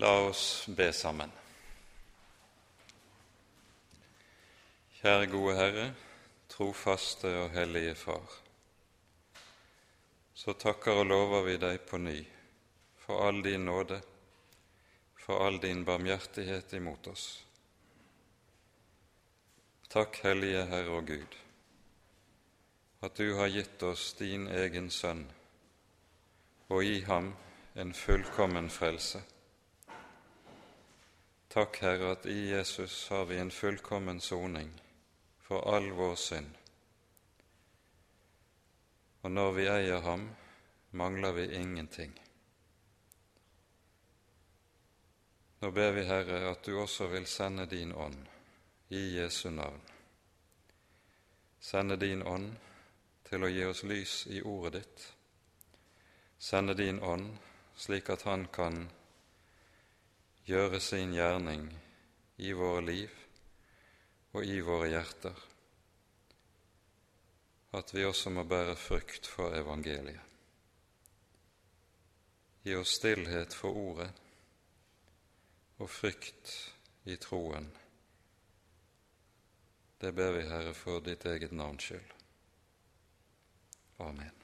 La oss be sammen. Kjære gode Herre, trofaste og hellige Far. Så takker og lover vi deg på ny for all din nåde, for all din barmhjertighet imot oss. Takk, Hellige Herre og Gud, at du har gitt oss din egen Sønn, og i ham en fullkommen frelse. Takk, Herre, at i Jesus har vi en fullkommen soning for all vår synd. Og når vi eier ham, mangler vi ingenting. Nå ber vi, Herre, at du også vil sende din ånd i Jesu navn. Sende din ånd til å gi oss lys i ordet ditt. Sende din ånd slik at Han kan gjøre sin gjerning i våre liv og i våre hjerter, at vi også må bære frukt for evangeliet. Gi oss stillhet for ordet og frykt i troen det ber vi, Herre, for ditt eget navns skyld. Amen.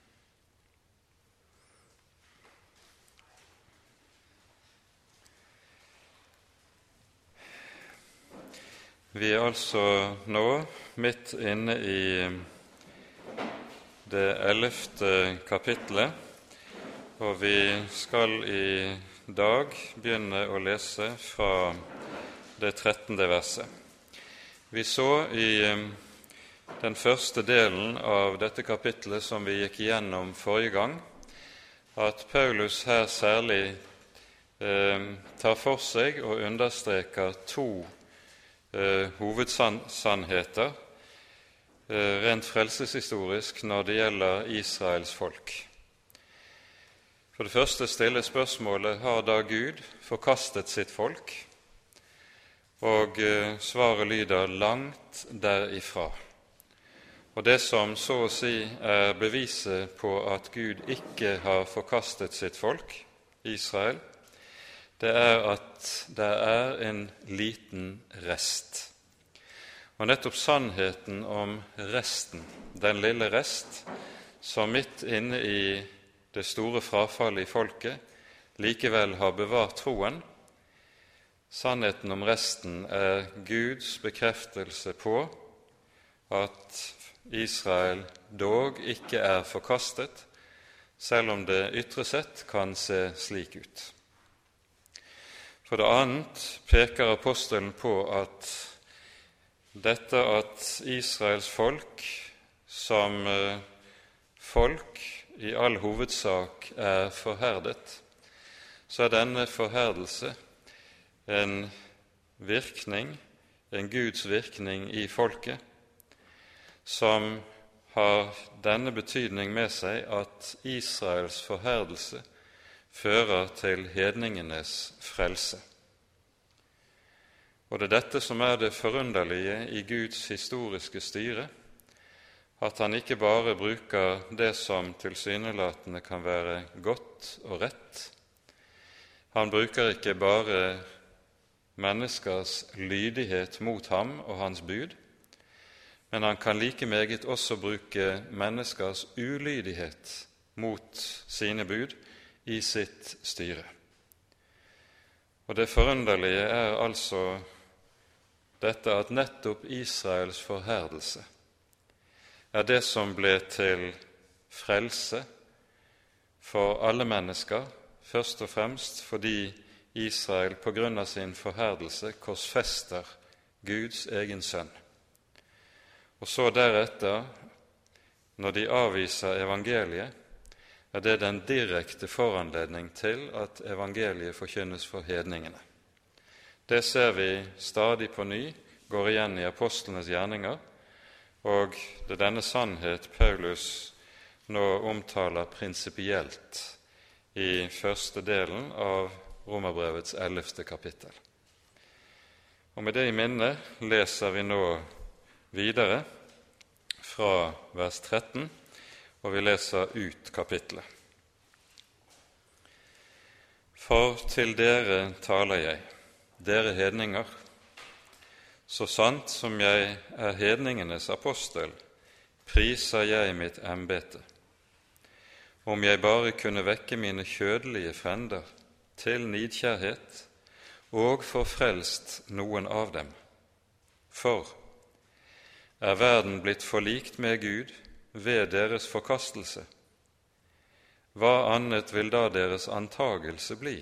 Vi er altså nå midt inne i det ellevte kapitlet, og vi skal i dag begynne å lese fra det trettende verset. Vi så i eh, den første delen av dette kapitlet som vi gikk gjennom forrige gang, at Paulus her særlig eh, tar for seg og understreker to eh, hovedsannheter eh, rent frelseshistorisk når det gjelder Israels folk. For det første stiller spørsmålet har da Gud forkastet sitt folk? Og eh, svaret lyder langt derifra. Og det som så å si er beviset på at Gud ikke har forkastet sitt folk, Israel, det er at det er en liten rest. Og nettopp sannheten om resten, den lille rest, som midt inne i det store frafallet i folket likevel har bevart troen, Sannheten om resten er Guds bekreftelse på at Israel dog ikke er forkastet, selv om det ytre sett kan se slik ut. For det annet peker apostelen på at dette at Israels folk som eh, folk i all hovedsak er forherdet, så er denne forherdelse en virkning, en Guds virkning i folket, som har denne betydning med seg at Israels forherdelse fører til hedningenes frelse. Og det er dette som er det forunderlige i Guds historiske styre, at han ikke bare bruker det som tilsynelatende kan være godt og rett. Han bruker ikke bare menneskers lydighet mot ham og hans bud, men han kan like meget også bruke menneskers ulydighet mot sine bud i sitt styre. Og Det forunderlige er altså dette at nettopp Israels forherdelse er det som ble til frelse for alle mennesker, først og fremst fordi Israel på grunn av sin forherdelse korsfester Guds egen sønn. Og så deretter, når de avviser evangeliet, er det den direkte foranledning til at evangeliet forkynnes for hedningene. Det ser vi stadig på ny går igjen i apostlenes gjerninger, og det er denne sannhet Paulus nå omtaler prinsipielt i første delen av Romerbrevets ellevte kapittel. Og Med det i minne leser vi nå videre fra vers 13, og vi leser ut kapittelet. For til dere taler jeg, dere hedninger, så sant som jeg er hedningenes apostel, priser jeg mitt embete. Om jeg bare kunne vekke mine kjødelige frender til nidkjærhet og få frelst noen av dem. For er verden blitt forlikt med Gud ved deres forkastelse? Hva annet vil da deres antagelse bli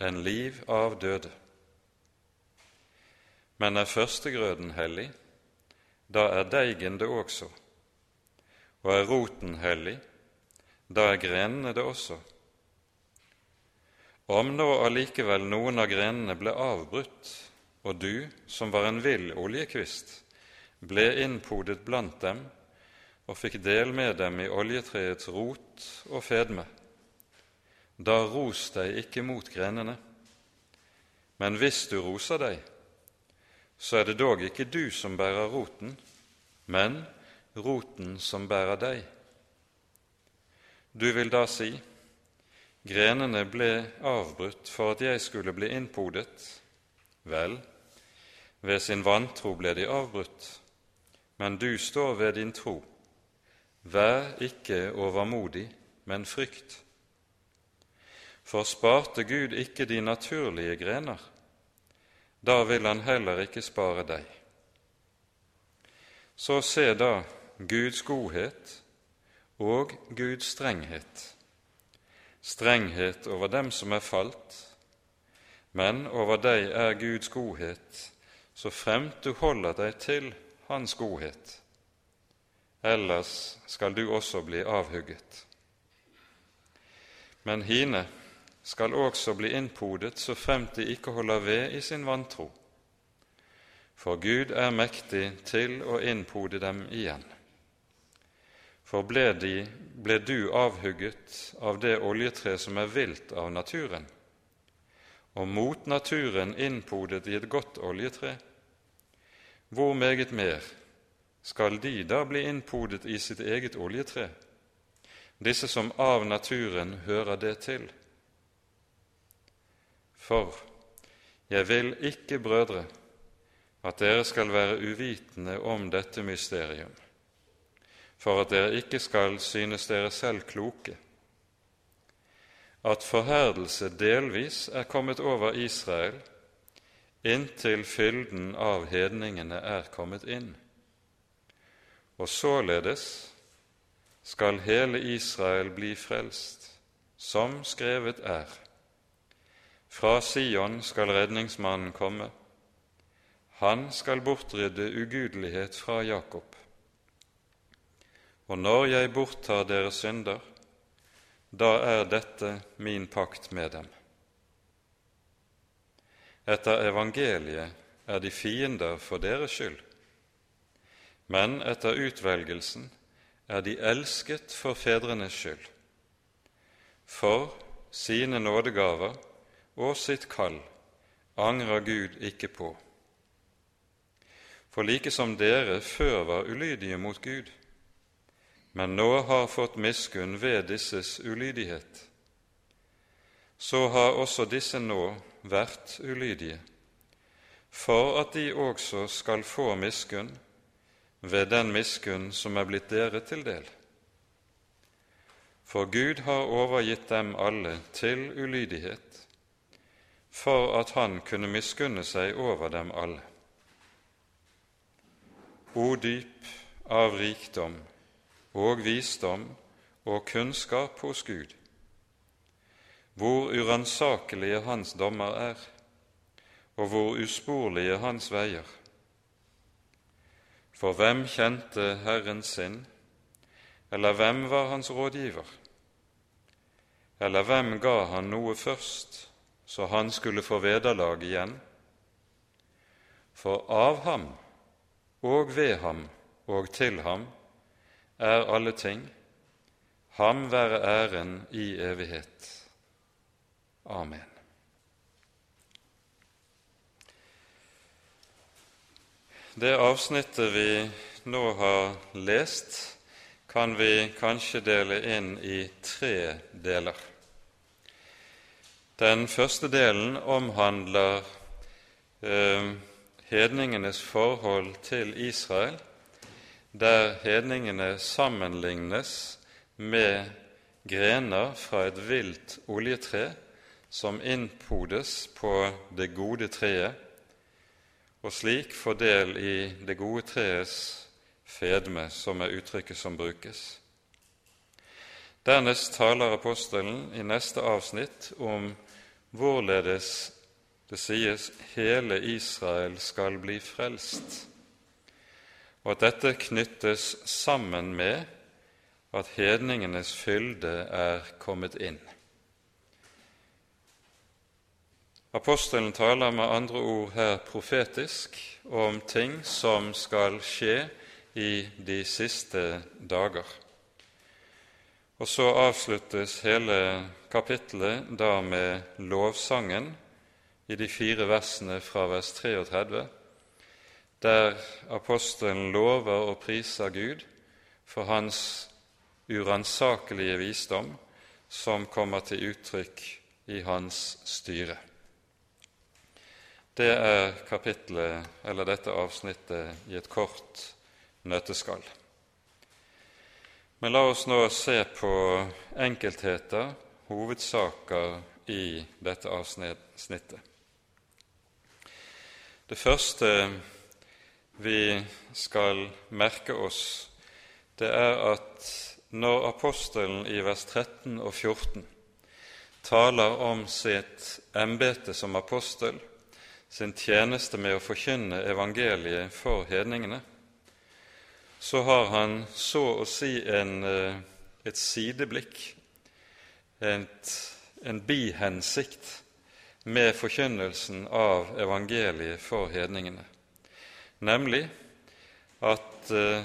enn liv av døde? Men er førstegrøden hellig, da er deigen det også, og er roten hellig, da er grenene det også. Om nå allikevel noen av grenene ble avbrutt, og du, som var en vill oljekvist, ble innpodet blant dem og fikk del med dem i oljetreets rot og fedme, da ros deg ikke mot grenene. Men hvis du roser deg, så er det dog ikke du som bærer roten, men roten som bærer deg. Du vil da si, grenene ble avbrutt for at jeg skulle bli innpodet. Vel, ved sin vantro ble de avbrutt, men du står ved din tro. Vær ikke overmodig, men frykt. For sparte Gud ikke de naturlige grener, da vil han heller ikke spare deg. Så se da Guds godhet og Guds strenghet. Strenghet over dem som er falt, men over deg er Guds godhet, så fremt du holder deg til Hans godhet. Ellers skal du også bli avhugget. Men hine skal også bli innpodet så fremt de ikke holder ved i sin vantro. For Gud er mektig til å innpode dem igjen. For ble, de, ble du avhugget av det oljetre som er vilt av naturen, og mot naturen innpodet i et godt oljetre, hvor meget mer skal de da bli innpodet i sitt eget oljetre, disse som av naturen hører det til? For jeg vil ikke, brødre, at dere skal være uvitende om dette mysterium, for at dere ikke skal synes dere selv kloke, at forherdelse delvis er kommet over Israel inntil fylden av hedningene er kommet inn. Og således skal hele Israel bli frelst, som skrevet er. Fra Sion skal redningsmannen komme. Han skal bortrydde ugudelighet fra Jakob. Og når jeg borttar deres synder, da er dette min pakt med dem. Etter evangeliet er de fiender for deres skyld, men etter utvelgelsen er de elsket for fedrenes skyld. For sine nådegaver og sitt kall angrer Gud ikke på. For like som dere før var ulydige mot Gud, men nå har fått miskunn ved disses ulydighet, så har også disse nå vært ulydige, for at de også skal få miskunn ved den miskunn som er blitt dere til del. For Gud har overgitt dem alle til ulydighet, for at han kunne miskunne seg over dem alle. O dyp av rikdom og visdom og kunnskap hos Gud, hvor uransakelige hans dommer er, og hvor usporlige hans veier. For hvem kjente Herren sin, eller hvem var hans rådgiver? Eller hvem ga han noe først, så han skulle få vederlag igjen. For av ham og ved ham og til ham er alle ting, ham være æren i evighet. Amen. Det avsnittet vi nå har lest, kan vi kanskje dele inn i tre deler. Den første delen omhandler eh, hedningenes forhold til Israel, der hedningene sammenlignes med grener fra et vilt oljetre som innpodes på det gode treet, og slik får del i det gode treets fedme, som er uttrykket som brukes. Dernest taler apostelen i neste avsnitt om hvorledes det sies hele Israel skal bli frelst, og at dette knyttes sammen med at hedningenes fylde er kommet inn. Apostelen taler med andre ord her profetisk om ting som skal skje i de siste dager. Og så avsluttes hele kapittelet da med lovsangen i de fire versene fra vers 33, der apostelen lover og priser Gud for hans uransakelige visdom som kommer til uttrykk i hans styre. Det er kapitlet, eller dette avsnittet i et kort nøtteskall. Men la oss nå se på enkeltheter, hovedsaker, i dette avsnittet. Det første vi skal merke oss, det er at når apostelen i vers 13 og 14 taler om sitt embete som apostel, sin tjeneste med å forkynne evangeliet for hedningene, så har han så å si en, eh, et sideblikk, et, en bihensikt, med forkynnelsen av evangeliet for hedningene, nemlig at eh,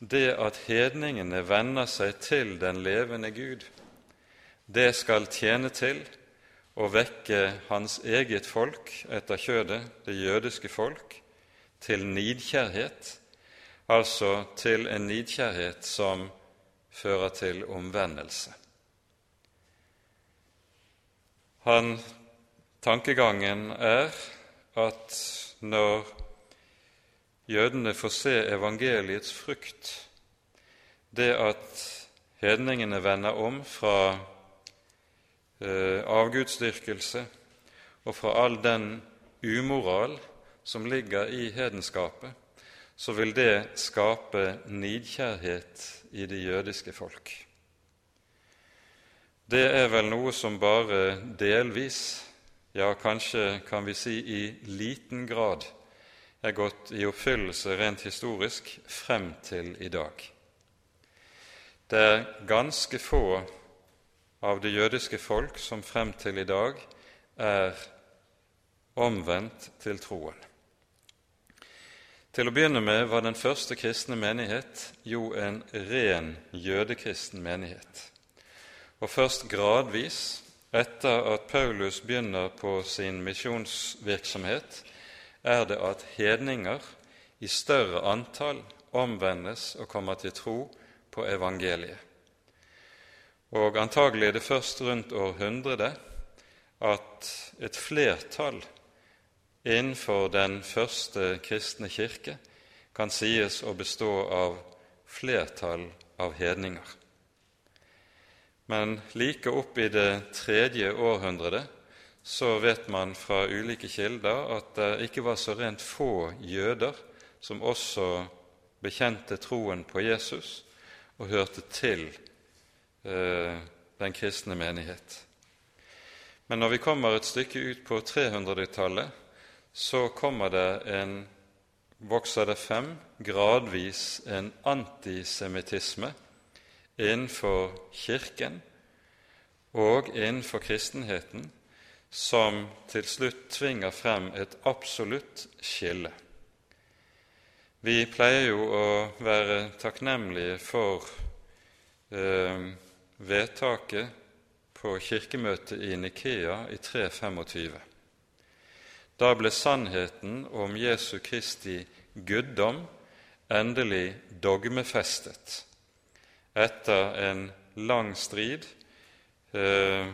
det at hedningene venner seg til den levende Gud, det skal tjene til å vekke hans eget folk etter kjødet, det jødiske folk, til nidkjærhet, altså til en nidkjærhet som fører til omvendelse. Han, tankegangen er at når jødene får se evangeliets frukt, det at hedningene vender om fra avgudsdyrkelse og fra all den umoral som ligger i hedenskapet, så vil det skape nidkjærhet i det jødiske folk. Det er vel noe som bare delvis, ja, kanskje kan vi si i liten grad, er gått i oppfyllelse rent historisk frem til i dag. Det er ganske få av det jødiske folk som frem til i dag er omvendt til troen. Til å begynne med var den første kristne menighet jo en ren jødekristen menighet. Og først gradvis, etter at Paulus begynner på sin misjonsvirksomhet, er det at hedninger i større antall omvendes og kommer til tro på evangeliet. Og antagelig er det først rundt århundret at et flertall innenfor den første kristne kirke kan sies å bestå av flertall av hedninger. Men like opp i det tredje århundret så vet man fra ulike kilder at det ikke var så rent få jøder som også bekjente troen på Jesus og hørte til Eh, den kristne menighet. Men når vi kommer et stykke ut på 300-tallet, så kommer det en, vokser det frem gradvis en antisemittisme innenfor Kirken og innenfor kristenheten som til slutt tvinger frem et absolutt skille. Vi pleier jo å være takknemlige for eh, vedtaket på kirkemøtet i Nikea i 325. Da ble sannheten om Jesu Kristi guddom endelig dogmefestet etter en lang strid eh,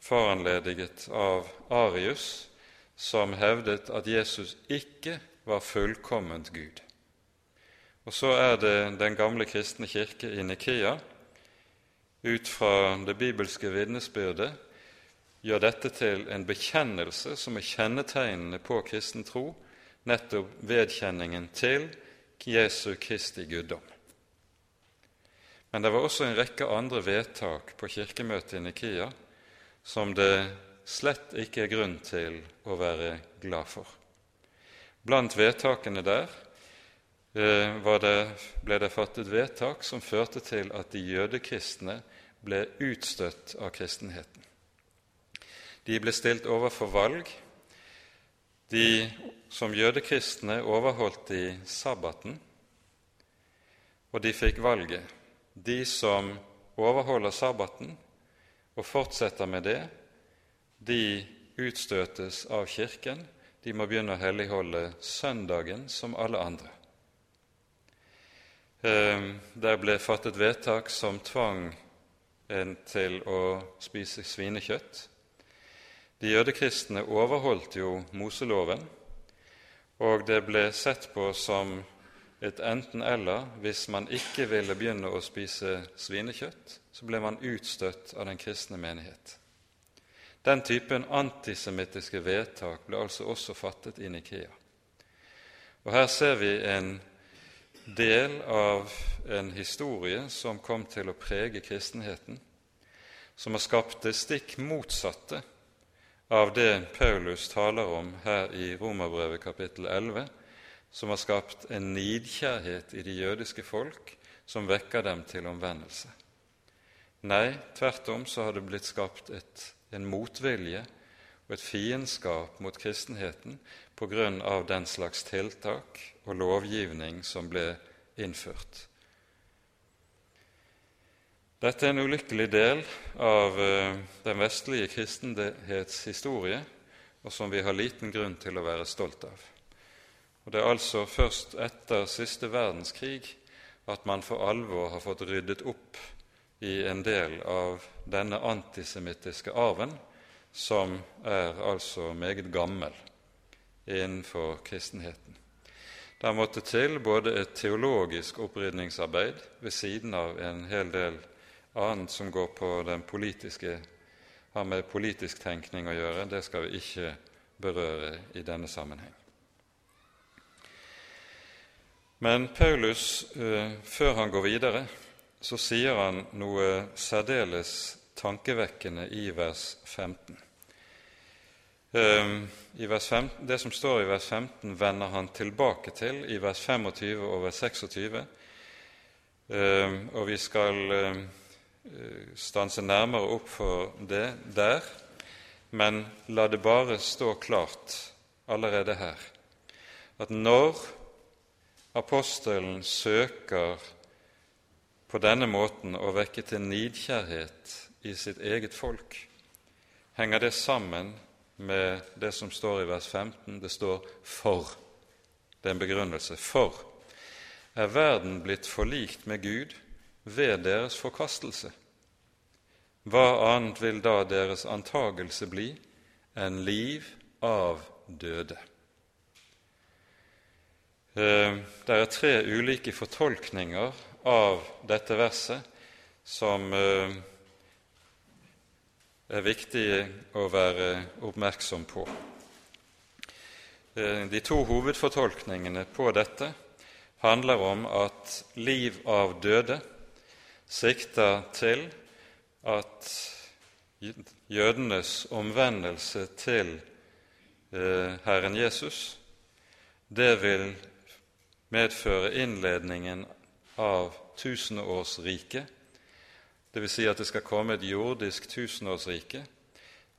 foranlediget av Arius, som hevdet at Jesus ikke var fullkomment Gud. Og så er det den gamle kristne kirke i Nikea, ut fra det bibelske vitnesbyrdet, gjør dette til en bekjennelse som er kjennetegnende på kristen tro, nettopp vedkjenningen til Jesu Kristi guddom. Men det var også en rekke andre vedtak på kirkemøtet i Nikia som det slett ikke er grunn til å være glad for. Blant vedtakene der det, ble det fattet vedtak som førte til at de jødekristne ble utstøtt av kristenheten. De ble stilt overfor valg. De som jødekristne overholdt de sabbaten, og de fikk valget. De som overholder sabbaten og fortsetter med det, de utstøtes av Kirken. De må begynne å helligholde søndagen som alle andre. Ehm, der ble fattet vedtak som tvang en til å spise svinekjøtt. De jødekristne overholdt jo Moseloven, og det ble sett på som et enten-eller. Hvis man ikke ville begynne å spise svinekjøtt, så ble man utstøtt av den kristne menighet. Den typen antisemittiske vedtak ble altså også fattet i Nikea. Og Her ser vi en del av en historie som kom til å prege kristenheten, som har skapt det stikk motsatte av det Paulus taler om her i Romerbrevet kapittel 11, som har skapt en nidkjærhet i de jødiske folk som vekker dem til omvendelse. Nei, tvert om så har det blitt skapt et, en motvilje og et fiendskap mot kristenheten på grunn av den slags tiltak og lovgivning som ble innført. Dette er en ulykkelig del av eh, den vestlige kristenhets historie, og som vi har liten grunn til å være stolt av. Og Det er altså først etter siste verdenskrig at man for alvor har fått ryddet opp i en del av denne antisemittiske arven, som er altså meget gammel innenfor kristenheten. Det måtte til både et teologisk opprydningsarbeid ved siden av en hel del annet som går på den politiske, har med politisk tenkning å gjøre. Det skal vi ikke berøre i denne sammenheng. Men Paulus, eh, før han går videre, så sier han noe særdeles tankevekkende i vers 15. Ehm, I vers 15, det som står i vers 15, vender han tilbake til i vers 25 og vers 26, ehm, og vi skal ehm, stanse nærmere opp for det der, men la det bare stå klart allerede her at når apostelen søker på denne måten å vekke til nidkjærhet i sitt eget folk, henger det sammen med det som står i vers 15. Det står 'for'. Det er en begrunnelse. For er verden blitt forlikt med Gud ved deres forkastelse. Hva annet vil da deres antagelse bli enn liv av døde? Eh, det er tre ulike fortolkninger av dette verset som eh, er viktig å være oppmerksom på. Eh, de to hovedfortolkningene på dette handler om at liv av døde sikter til at jødenes omvendelse til eh, Herren Jesus, det vil medføre innledningen av tusenårsriket Dvs. Si at det skal komme et jordisk tusenårsrike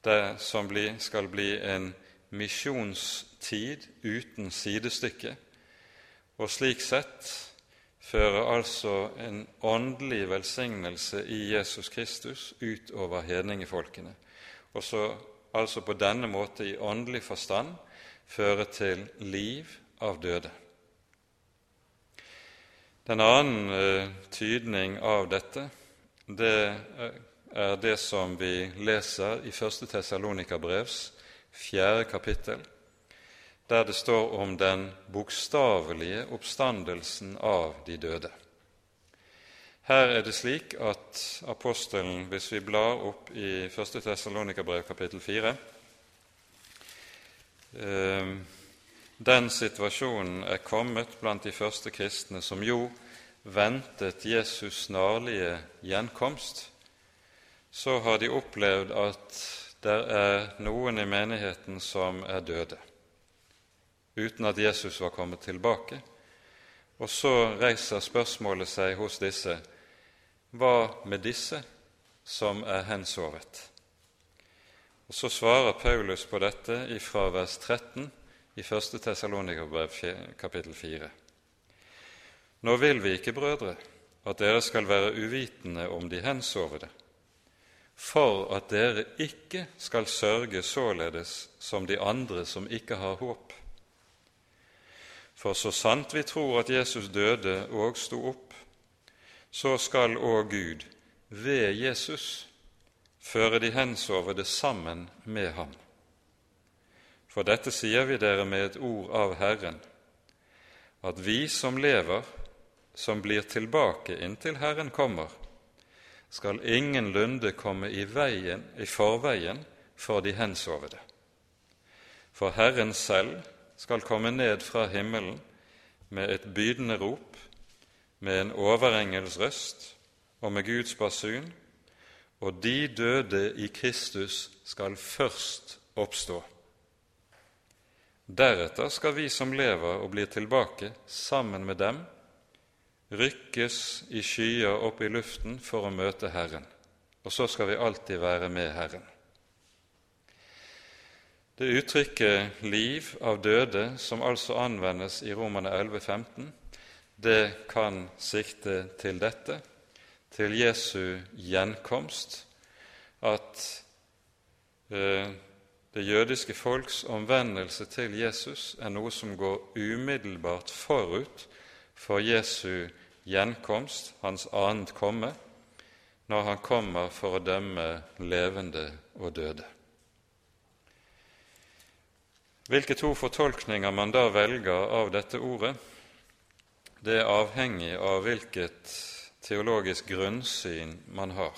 det som skal bli en misjonstid uten sidestykke, og slik sett fører altså en åndelig velsignelse i Jesus Kristus utover hedningefolkene, og så altså på denne måte i åndelig forstand føre til liv av døde. Den annen uh, tydning av dette det er det som vi leser i 1. Tessalonika-brevs fjerde kapittel, der det står om den bokstavelige oppstandelsen av de døde. Her er det slik at apostelen, hvis vi blar opp i 1. Tessalonika-brev kapittel 4 eh, Den situasjonen er kommet blant de første kristne, som jo ventet Jesus snarlige gjenkomst, så har de opplevd at det er noen i menigheten som er døde, uten at Jesus var kommet tilbake. Og så reiser spørsmålet seg hos disse hva med disse som er hensovet? Og Så svarer Paulus på dette fra vers 13 i 1. Tessalonikerbrev kapittel 4. Nå vil vi ikke, brødre, at dere skal være uvitende om de hensovede, for at dere ikke skal sørge således som de andre som ikke har håp. For så sant vi tror at Jesus døde og sto opp, så skal òg Gud ved Jesus føre de hensovede sammen med ham. For dette sier vi dere med et ord av Herren, at vi som lever, som blir tilbake inntil Herren kommer, skal ingenlunde komme i, veien, i forveien for de hensovede. For Herren selv skal komme ned fra himmelen med et bydende rop, med en overengels røst og med Guds basun, og de døde i Kristus skal først oppstå. Deretter skal vi som lever og blir tilbake, sammen med dem, rykkes i skyer opp i luften for å møte Herren, og så skal vi alltid være med Herren. Det uttrykket 'liv av døde', som altså anvendes i Romane 11,15, det kan sikte til dette, til Jesu gjenkomst, at eh, det jødiske folks omvendelse til Jesus er noe som går umiddelbart forut for Jesu gjenkomst, hans annet komme, når han kommer for å dømme levende og døde. Hvilke to fortolkninger man da velger av dette ordet, det er avhengig av hvilket teologisk grunnsyn man har.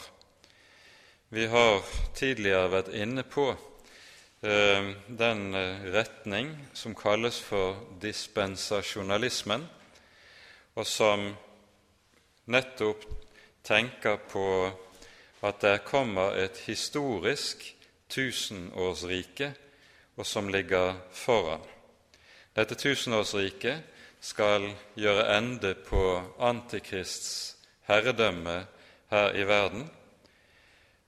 Vi har tidligere vært inne på eh, den eh, retning som kalles for dispensasjonalismen, og som nettopp tenker på at der kommer et historisk tusenårsrike, og som ligger foran. Dette tusenårsriket skal gjøre ende på Antikrists herredømme her i verden,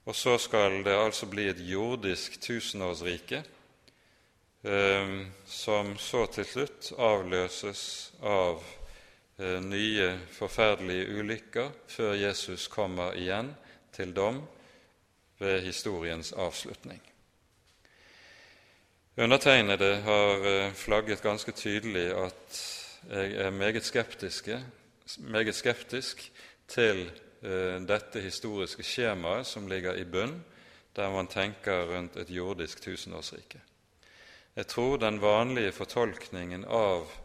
og så skal det altså bli et jordisk tusenårsrike, eh, som så til slutt avløses av nye forferdelige ulykker før Jesus kommer igjen til dom ved historiens avslutning. Undertegnede har eh, flagget ganske tydelig at jeg er meget, meget skeptisk til Eh, dette historiske skjemaet som ligger i bunn, der man tenker rundt et jordisk tusenårsrike. Jeg tror den vanlige fortolkningen av eh,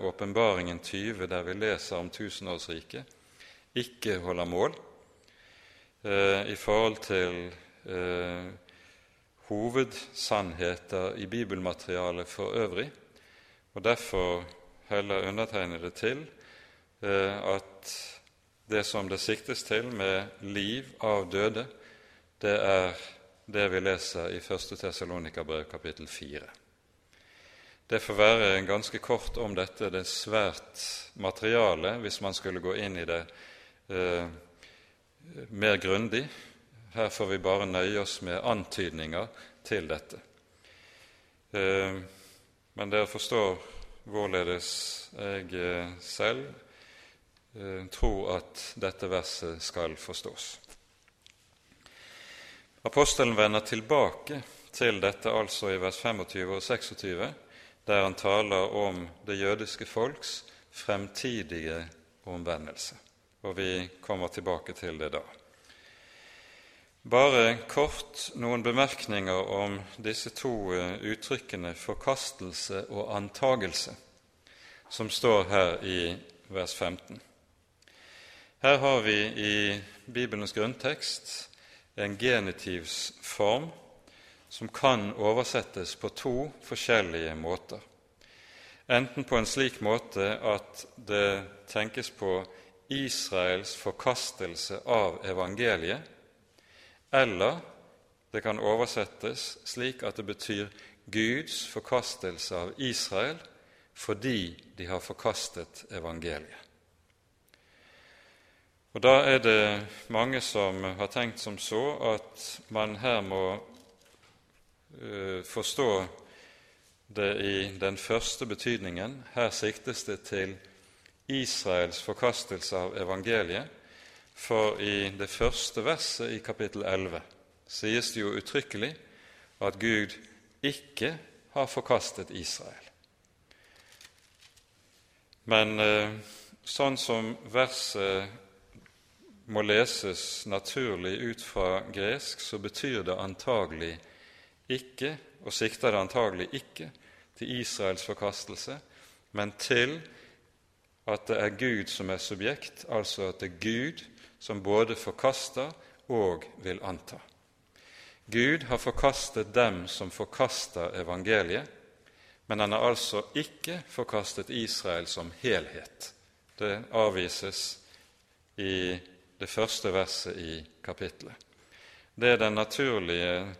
åpenbaringen 20, der vi leser om tusenårsriket, ikke holder mål eh, i forhold til eh, hovedsannheter i bibelmaterialet for øvrig, og derfor heller undertegnede til eh, at det som det siktes til med liv av døde, det er det vi leser i 1. Tessalonika-brev kapittel 4. Det får være ganske kort om dette. Det er svært materiale hvis man skulle gå inn i det eh, mer grundig. Her får vi bare nøye oss med antydninger til dette. Eh, men dere forstår hvorledes jeg eh, selv Eh, tror at dette verset skal forstås. Apostelen vender tilbake til dette altså i vers 25 og 26, der han taler om det jødiske folks fremtidige omvendelse. Og vi kommer tilbake til det da. Bare kort noen bemerkninger om disse to eh, uttrykkene forkastelse og antagelse, som står her i vers 15. Her har vi i Bibelens grunntekst en genitivsform som kan oversettes på to forskjellige måter. Enten på en slik måte at det tenkes på Israels forkastelse av evangeliet, eller det kan oversettes slik at det betyr Guds forkastelse av Israel fordi de har forkastet evangeliet. Og Da er det mange som har tenkt som så at man her må forstå det i den første betydningen. Her siktes det til Israels forkastelse av evangeliet, for i det første verset i kapittel 11 sies det jo uttrykkelig at Gud ikke har forkastet Israel. Men eh, sånn som verset må leses naturlig ut fra gresk, så betyr det antagelig ikke, og sikter det antagelig ikke, til Israels forkastelse, men til at det er Gud som er subjekt, altså at det er Gud som både forkaster og vil anta. Gud har forkastet dem som forkaster evangeliet, men han har altså ikke forkastet Israel som helhet. Det avvises i det første verset i kapittelet. Det er den naturlige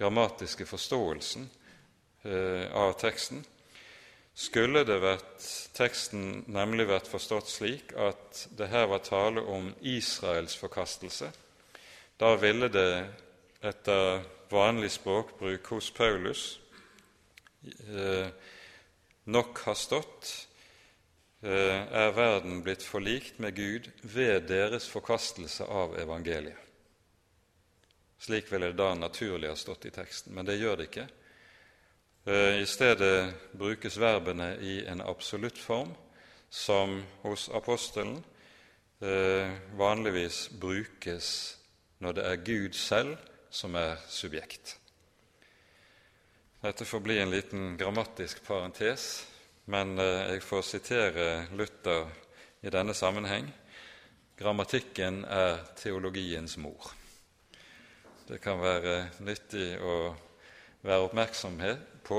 grammatiske forståelsen eh, av teksten. Skulle det vært teksten nemlig vært forstått slik at det her var tale om Israels forkastelse, da ville det etter vanlig språkbruk hos Paulus eh, nok ha stått eh, er verden blitt forlikt med Gud ved deres forkastelse av evangeliet. Slik ville det da naturlig ha stått i teksten, men det gjør det ikke. Eh, I stedet brukes verbene i en absolutt form, som hos apostelen eh, vanligvis brukes når det er Gud selv som er subjekt. Dette får bli en liten grammatisk parentes, men eh, jeg får sitere Luther i denne sammenheng. Grammatikken er teologiens mor. Det kan være nyttig å være oppmerksom på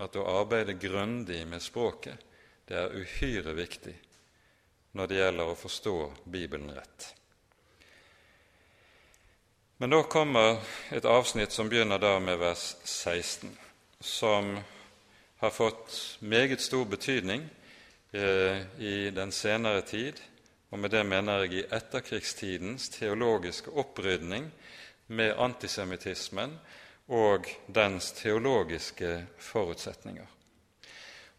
at å arbeide grundig med språket det er uhyre viktig når det gjelder å forstå Bibelen rett. Men nå kommer et avsnitt som begynner da med vers 16, som har fått meget stor betydning eh, i den senere tid, og med det mener jeg i etterkrigstidens teologiske opprydning med antisemittismen og dens teologiske forutsetninger.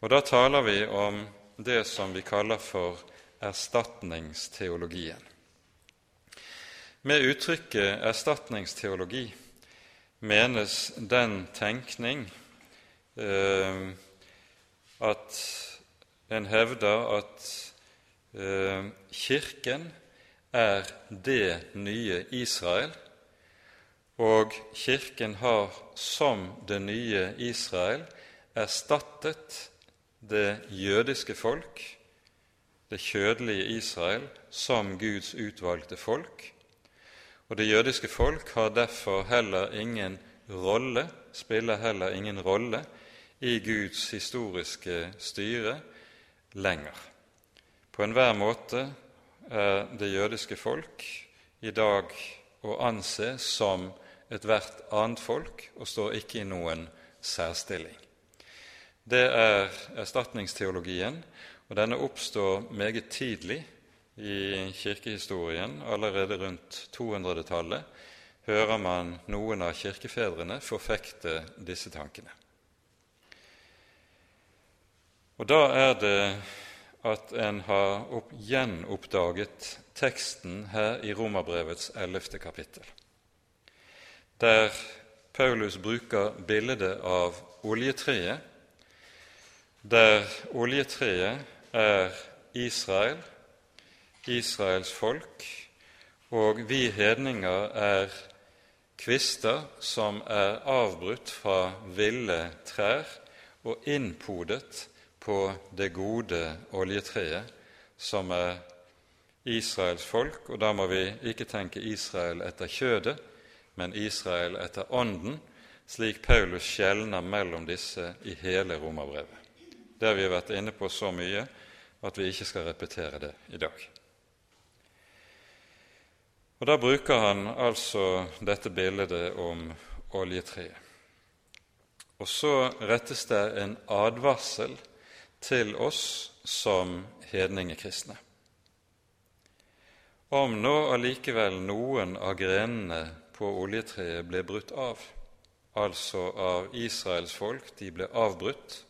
Og Da taler vi om det som vi kaller for erstatningsteologien. Med uttrykket erstatningsteologi menes den tenkning eh, at en hevder at eh, Kirken er det nye Israel, og Kirken har som det nye Israel erstattet det jødiske folk, det kjødelige Israel, som Guds utvalgte folk. Og det jødiske folk har derfor heller ingen rolle, spiller heller ingen rolle i Guds historiske styre lenger. På enhver måte er det jødiske folk i dag å anse som ethvert annet folk og står ikke i noen særstilling. Det er erstatningsteologien, og denne oppstår meget tidlig i kirkehistorien. Allerede rundt 200-tallet hører man noen av kirkefedrene forfekte disse tankene. Og Da er det at en har opp, gjenoppdaget teksten her i Romerbrevets ellevte kapittel der Paulus bruker bildet av oljetreet, der oljetreet er Israel, Israels folk, og vi hedninger er kvister som er avbrutt fra ville trær og innpodet på det gode oljetreet, som er Israels folk, og da må vi ikke tenke Israel etter kjødet, men Israel etter ånden, slik Paulus skjelner mellom disse i hele romerbrevet. Det har vi vært inne på så mye at vi ikke skal repetere det i dag. Og Da bruker han altså dette bildet om oljetreet. Og så rettes det en advarsel til oss som hedningekristne. Om nå allikevel noen av grenene på oljetreet ble brutt av, altså av Israels folk, de ble avbrutt,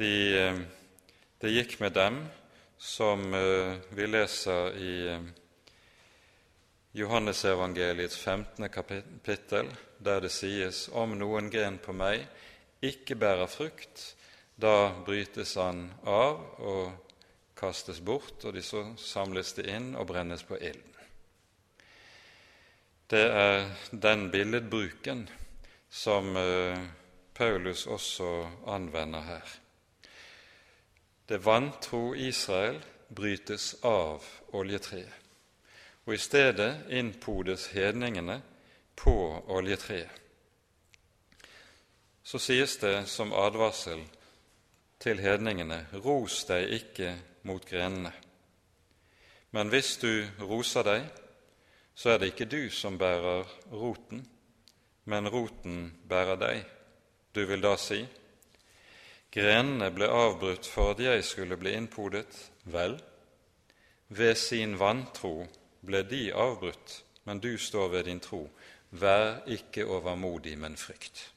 de eh, det gikk med dem, som eh, vi leser i eh, Johannesevangeliets 15. kapittel, der det sies om noen gren på meg ikke bærer frukt, da brytes han av og kastes bort, og de så samles det inn og brennes på ilden. Det er den billedbruken som eh, Paulus også anvender her. Det vantro Israel brytes av oljetreet, og i stedet innpodes hedningene på oljetreet. Så sies det som advarsel til hedningene, ros deg ikke mot grenene. Men hvis du roser deg, så er det ikke du som bærer roten, men roten bærer deg. Du vil da si:" Grenene ble avbrutt for at jeg skulle bli innpodet. Vel, ved sin vantro ble de avbrutt, men du står ved din tro. Vær ikke overmodig, men frykt.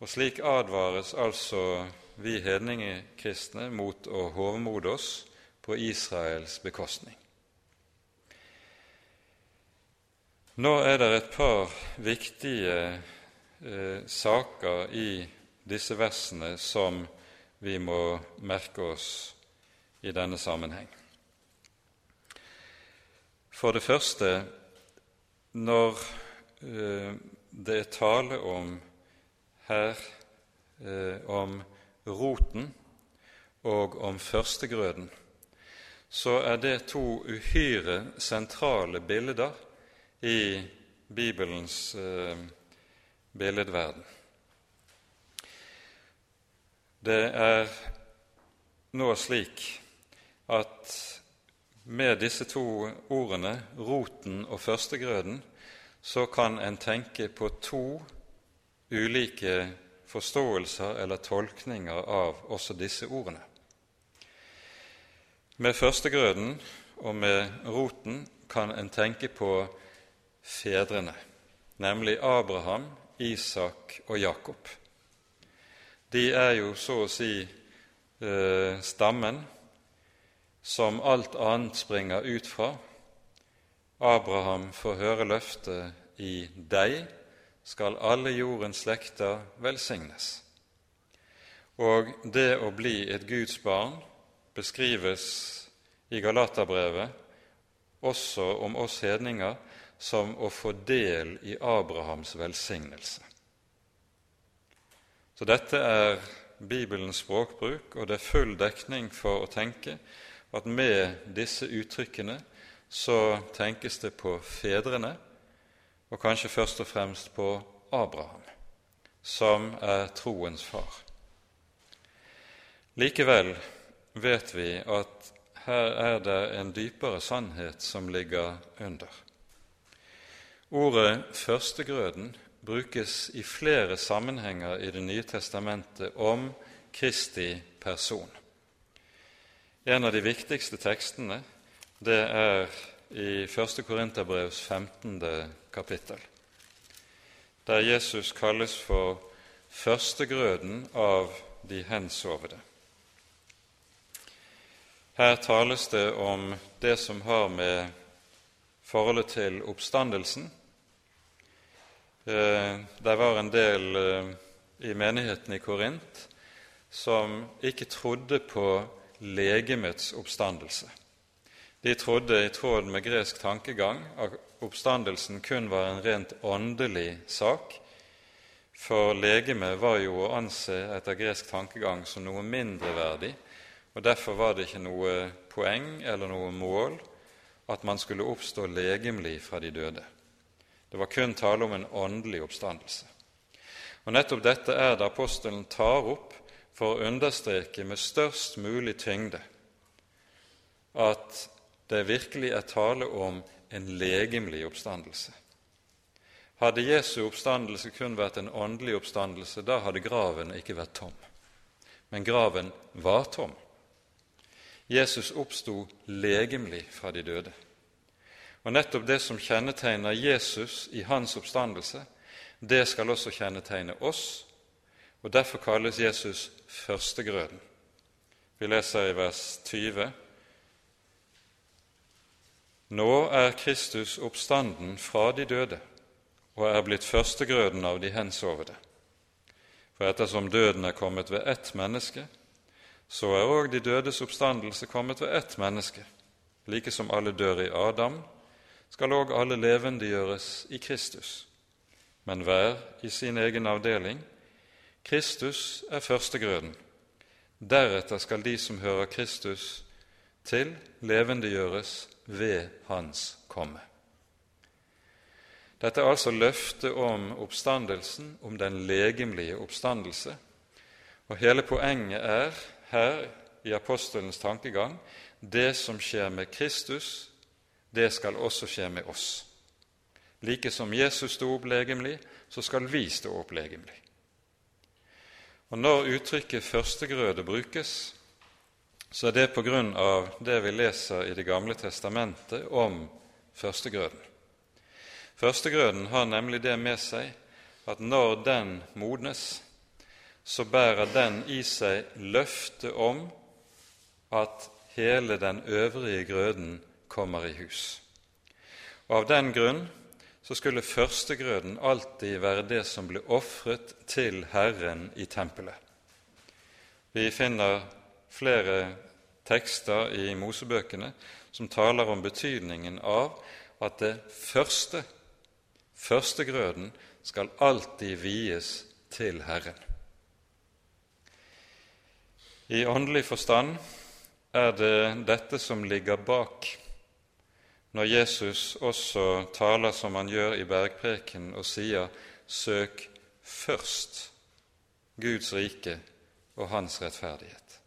Og Slik advares altså vi hedningekristne mot å hovmode oss på Israels bekostning. Nå er det et par viktige eh, saker i disse versene som vi må merke oss i denne sammenheng. For det første, når eh, det er tale om her eh, om roten og om førstegrøden, så er det to uhyre sentrale bilder i Bibelens eh, billedverden. Det er nå slik at med disse to ordene, roten og førstegrøden, så kan en tenke på to ulike forståelser eller tolkninger av også disse ordene. Med førstegrøden og med roten kan en tenke på fedrene, nemlig Abraham, Isak og Jakob de er jo så å si eh, stammen som alt annet springer ut fra. Abraham får høre løftet 'I deg skal alle jordens slekter velsignes'. Og det å bli et Guds barn beskrives i Galaterbrevet også om oss hedninger som å få del i Abrahams velsignelse. Så dette er Bibelens språkbruk, og det er full dekning for å tenke at med disse uttrykkene så tenkes det på fedrene, og kanskje først og fremst på Abraham, som er troens far. Likevel vet vi at her er det en dypere sannhet som ligger under. Ordet førstegrøden brukes i flere sammenhenger i Det nye testamentet om Kristi person. En av de viktigste tekstene det er i 1. Korinterbrevs 15. kapittel, der Jesus kalles for førstegrøden av de hensovede. Her tales det om det som har med forholdet til oppstandelsen det var en del eh, i menigheten i Korint som ikke trodde på legemets oppstandelse. De trodde i tråd med gresk tankegang at oppstandelsen kun var en rent åndelig sak, for legemet var jo å anse etter gresk tankegang som noe mindreverdig, og derfor var det ikke noe poeng eller noe mål at man skulle oppstå legemlig fra de døde. Det var kun tale om en åndelig oppstandelse. Og Nettopp dette er det apostelen tar opp for å understreke med størst mulig tyngde at det virkelig er tale om en legemlig oppstandelse. Hadde Jesu oppstandelse kun vært en åndelig oppstandelse, da hadde graven ikke vært tom. Men graven var tom. Jesus oppsto legemlig fra de døde. Og nettopp det som kjennetegner Jesus i hans oppstandelse, det skal også kjennetegne oss, og derfor kalles Jesus førstegrøden. Vi leser i vers 20. Nå er Kristus oppstanden fra de døde og er blitt førstegrøden av de hensovede. For ettersom døden er kommet ved ett menneske, så er òg de dødes oppstandelse kommet ved ett menneske. Like som alle dør i Adam, skal òg alle levendegjøres i Kristus, men hver i sin egen avdeling. Kristus er førstegrøden. Deretter skal de som hører Kristus til, levendegjøres ved Hans komme. Dette er altså løftet om oppstandelsen, om den legemlige oppstandelse. Og hele poenget er her i apostelens tankegang det som skjer med Kristus, det skal også skje med oss. Like som Jesus sto opp legemlig, så skal vi stå opp legemlig. Og Når uttrykket 'førstegrøde' brukes, så er det på grunn av det vi leser i Det gamle testamentet om førstegrøden. Førstegrøden har nemlig det med seg at når den modnes, så bærer den i seg løftet om at hele den øvrige grøden kommer i hus. Og Av den grunn så skulle førstegrøden alltid være det som ble ofret til Herren i tempelet. Vi finner flere tekster i Mosebøkene som taler om betydningen av at det første, førstegrøden, skal alltid vies til Herren. I åndelig forstand er det dette som ligger bak når Jesus også taler som han gjør i bergpreken og sier 'søk først Guds rike og Hans rettferdighet'.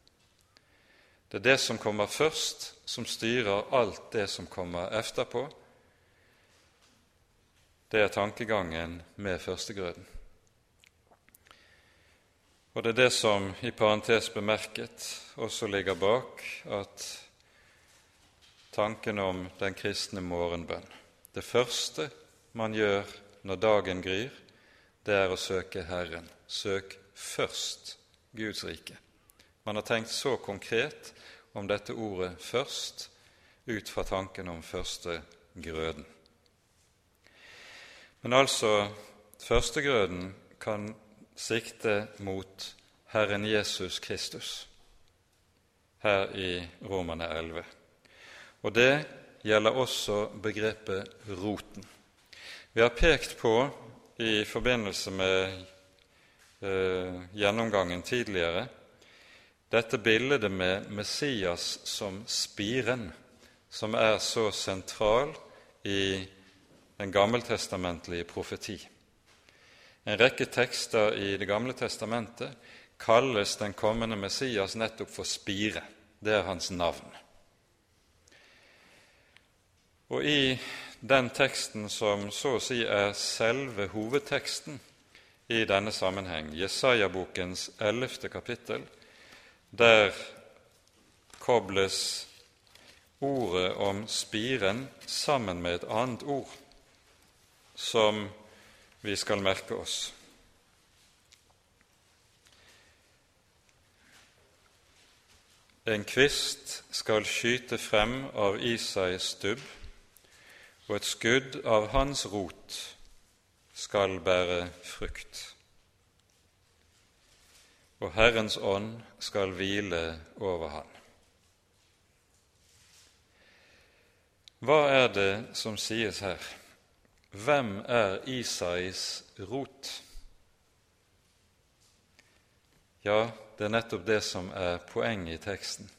Det er det som kommer først, som styrer alt det som kommer etterpå. Det er tankegangen med førstegrøden. Og det er det som i parentes bemerket også ligger bak at tanken om den kristne morgenbønn. Det første man gjør når dagen gryr, det er å søke Herren. Søk først Guds rike. Man har tenkt så konkret om dette ordet 'først' ut fra tanken om første grøden. Men altså, førstegrøden kan sikte mot Herren Jesus Kristus her i Romane 11. Og det gjelder også begrepet roten. Vi har pekt på i forbindelse med eh, gjennomgangen tidligere dette bildet med Messias som spiren, som er så sentral i den gammeltestamentlige profeti. En rekke tekster i Det gamle testamentet kalles den kommende Messias nettopp for spire. Det er hans navn. Og i den teksten som så å si er selve hovedteksten i denne sammenheng, Jesaja-bokens ellevte kapittel, der kobles ordet om spiren sammen med et annet ord som vi skal merke oss. En kvist skal skyte frem av Isais stubb, og et skudd av hans rot skal bære frukt. Og Herrens ånd skal hvile over han. Hva er det som sies her? hvem er Isais rot? Ja, det er nettopp det som er poenget i teksten.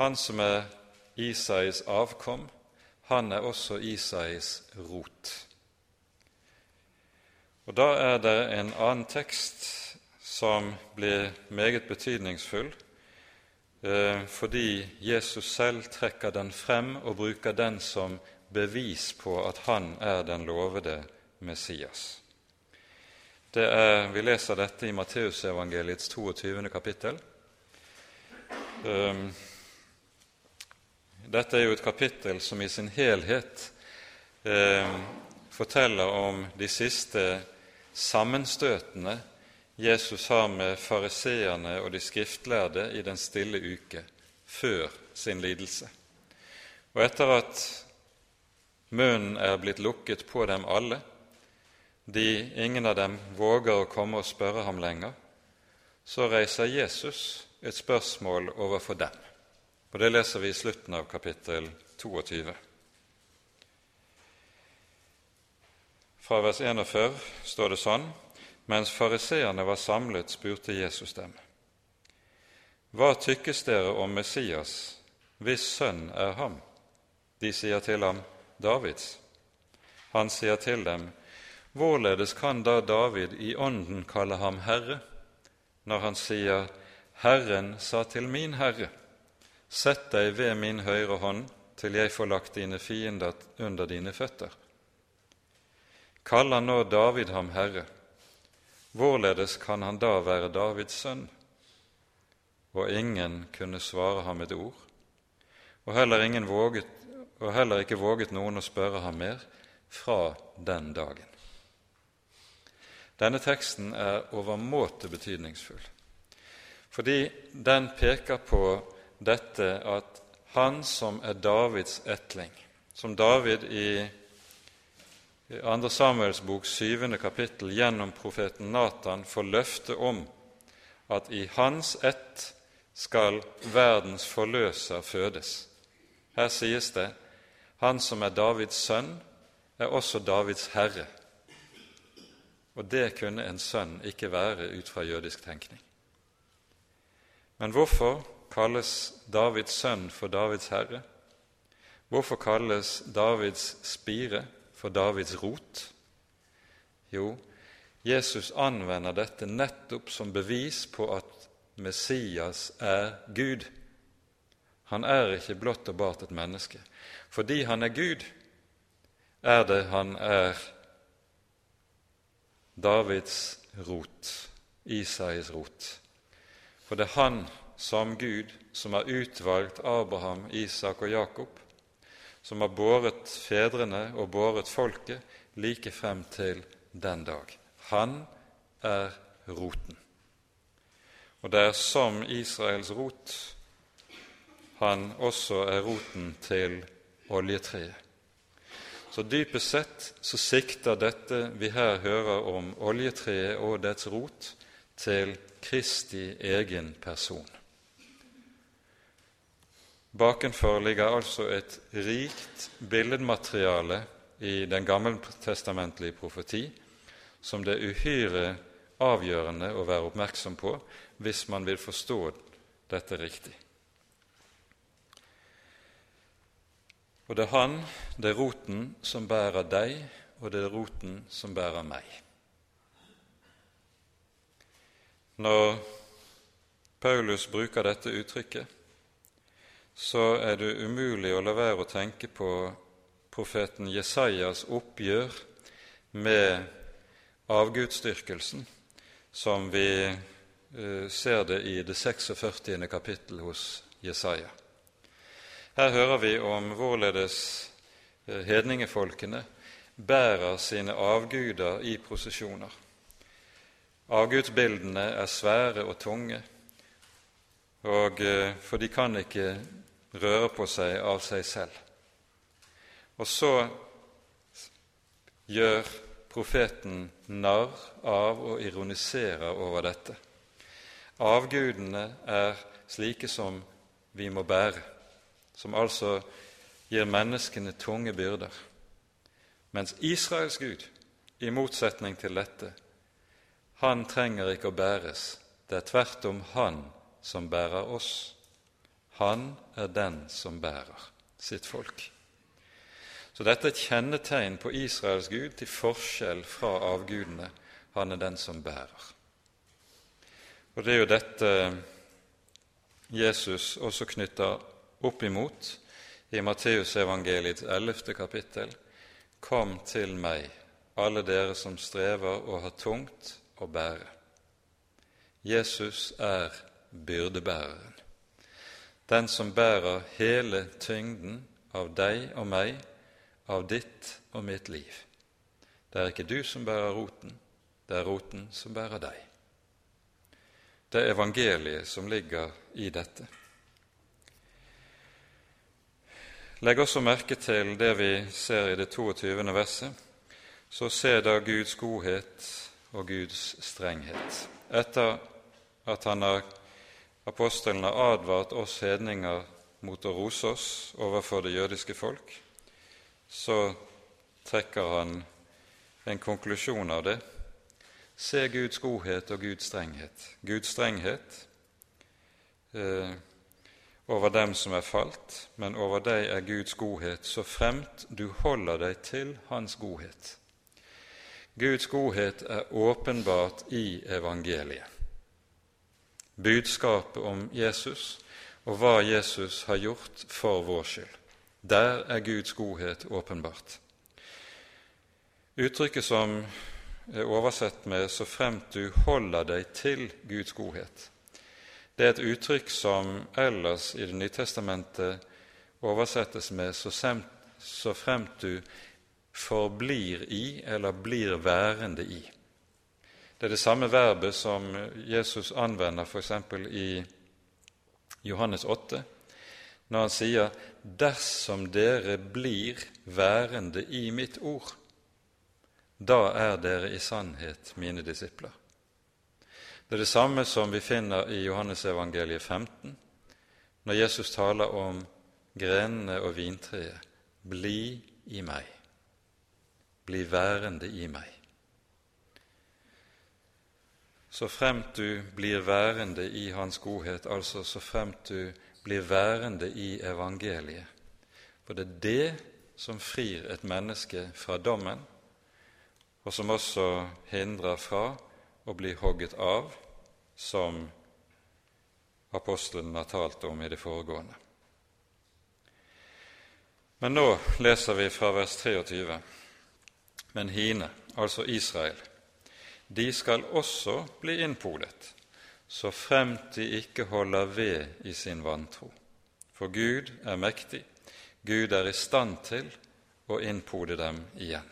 Han som er Isais avkom, han er også Isais rot. Og Da er det en annen tekst som blir meget betydningsfull, eh, fordi Jesus selv trekker den frem og bruker den som bevis på at han er den lovede Messias. Er, Vi leser dette i Matteusevangeliets 22. kapittel. Dette er jo et kapittel som i sin helhet eh, forteller om de siste sammenstøtene Jesus har med fariseerne og de skriftlærde i den stille uke før sin lidelse. Og etter at munnen er blitt lukket på dem alle, de ingen av dem våger å komme og spørre ham lenger, så reiser Jesus et spørsmål overfor dem. Og Det leser vi i slutten av kapittel 22. Fra vers 41 står det sånn mens fariseerne var samlet, spurte Jesus dem. Hva tykkes dere om Messias, hvis sønn er ham? De sier til ham, Davids. Han sier til dem, Hvorledes kan da David i ånden kalle ham Herre, når han sier, Herren sa til min Herre, Sett deg ved min høyre hånd til jeg får lagt dine fiender under dine føtter. Kaller nå David ham Herre, hvorledes kan han da være Davids sønn? Og ingen kunne svare ham et ord, og heller, våget, og heller ikke våget noen å spørre ham mer fra den dagen. Denne teksten er overmåte betydningsfull, fordi den peker på dette at han som er Davids etling, som David i 2. Samuels bok 7. kapittel gjennom profeten Natan får løfte om at i hans ett skal verdens forløser fødes. Her sies det han som er Davids sønn, er også Davids herre. Og det kunne en sønn ikke være ut fra jødisk tenkning. Men hvorfor kalles Davids sønn for Davids herre? Hvorfor kalles Davids spire for Davids rot? Jo, Jesus anvender dette nettopp som bevis på at Messias er Gud. Han er ikke blott og bart et menneske. Fordi han er Gud, er det han er Davids rot, Isais rot. For det er han som Gud, som har utvalgt Abraham, Isak og Jakob, som har båret fedrene og båret folket like frem til den dag. Han er roten. Og det er som Israels rot han også er roten til oljetreet. Så dypest sett så sikter dette vi her hører om oljetreet og dets rot, til Kristi egen person. Bakenfor ligger altså et rikt billedmateriale i den gammeltestamentlige profeti som det er uhyre avgjørende å være oppmerksom på hvis man vil forstå dette riktig. Og det er han, det er roten, som bærer deg, og det er roten som bærer meg. Når Paulus bruker dette uttrykket, så er det umulig å la være å tenke på profeten Jesajas oppgjør med avgudsdyrkelsen, som vi uh, ser det i det 46. kapittel hos Jesaja. Her hører vi om hvorledes uh, hedningefolkene bærer sine avguder i prosesjoner. Avgudsbildene er svære og tunge, og, uh, for de kan ikke røre på seg av seg selv. Og så gjør profeten narr av og ironiserer over dette. Avgudene er slike som vi må bære, som altså gir menneskene tunge byrder. Mens Israels Gud, i motsetning til dette, han trenger ikke å bæres, det er tvert om han som bærer oss. Han er den som bærer sitt folk. Så dette er et kjennetegn på Israels Gud til forskjell fra avgudene. Han er den som bærer. Og det er jo dette Jesus også knytter opp imot i Matteusevangeliets 11. kapittel. Kom til meg, alle dere som strever og har tungt å bære. Jesus er byrdebæreren, den som bærer hele tyngden av deg og meg, av ditt og mitt liv. Det er ikke du som bærer roten, det er roten som bærer deg. Det er evangeliet som ligger i dette. Legg også merke til det vi ser i det 22. verset. Så ser da Guds godhet og Guds strenghet. Etter at han har, apostelen har advart oss hedninger mot å rose oss overfor det jødiske folk, så trekker han en konklusjon av det. Se Guds godhet og Guds strenghet. Guds strenghet eh, over dem som er falt, men over deg er Guds godhet så fremt du holder deg til Hans godhet. Guds godhet er åpenbart i evangeliet. Budskapet om Jesus og hva Jesus har gjort for vår skyld. Der er Guds godhet åpenbart. Uttrykket som er oversett med 'så fremt du holder deg til Guds godhet', det er et uttrykk som ellers i Det nye testamentet oversettes med 'så fremt du forblir i' eller 'blir værende i'. Det er det samme verbet som Jesus anvender f.eks. i Johannes 8, når han sier 'dersom dere blir værende i mitt ord', da er dere i sannhet mine disipler. Det er det samme som vi finner i Johannesevangeliet 15, når Jesus taler om grenene og vintreet. Bli i meg. Bli værende i meg. Så fremt du blir værende i Hans godhet, altså så fremt du blir værende i evangeliet. For det er det som frir et menneske fra dommen, og som også hindrer fra å bli hogget av, som apostelen har talt om i det foregående. Men nå leser vi fra vers 23. Men hine, altså Israel, de skal også bli innpodet, så fremt de ikke holder ved i sin vantro. For Gud er mektig, Gud er i stand til å innpode dem igjen.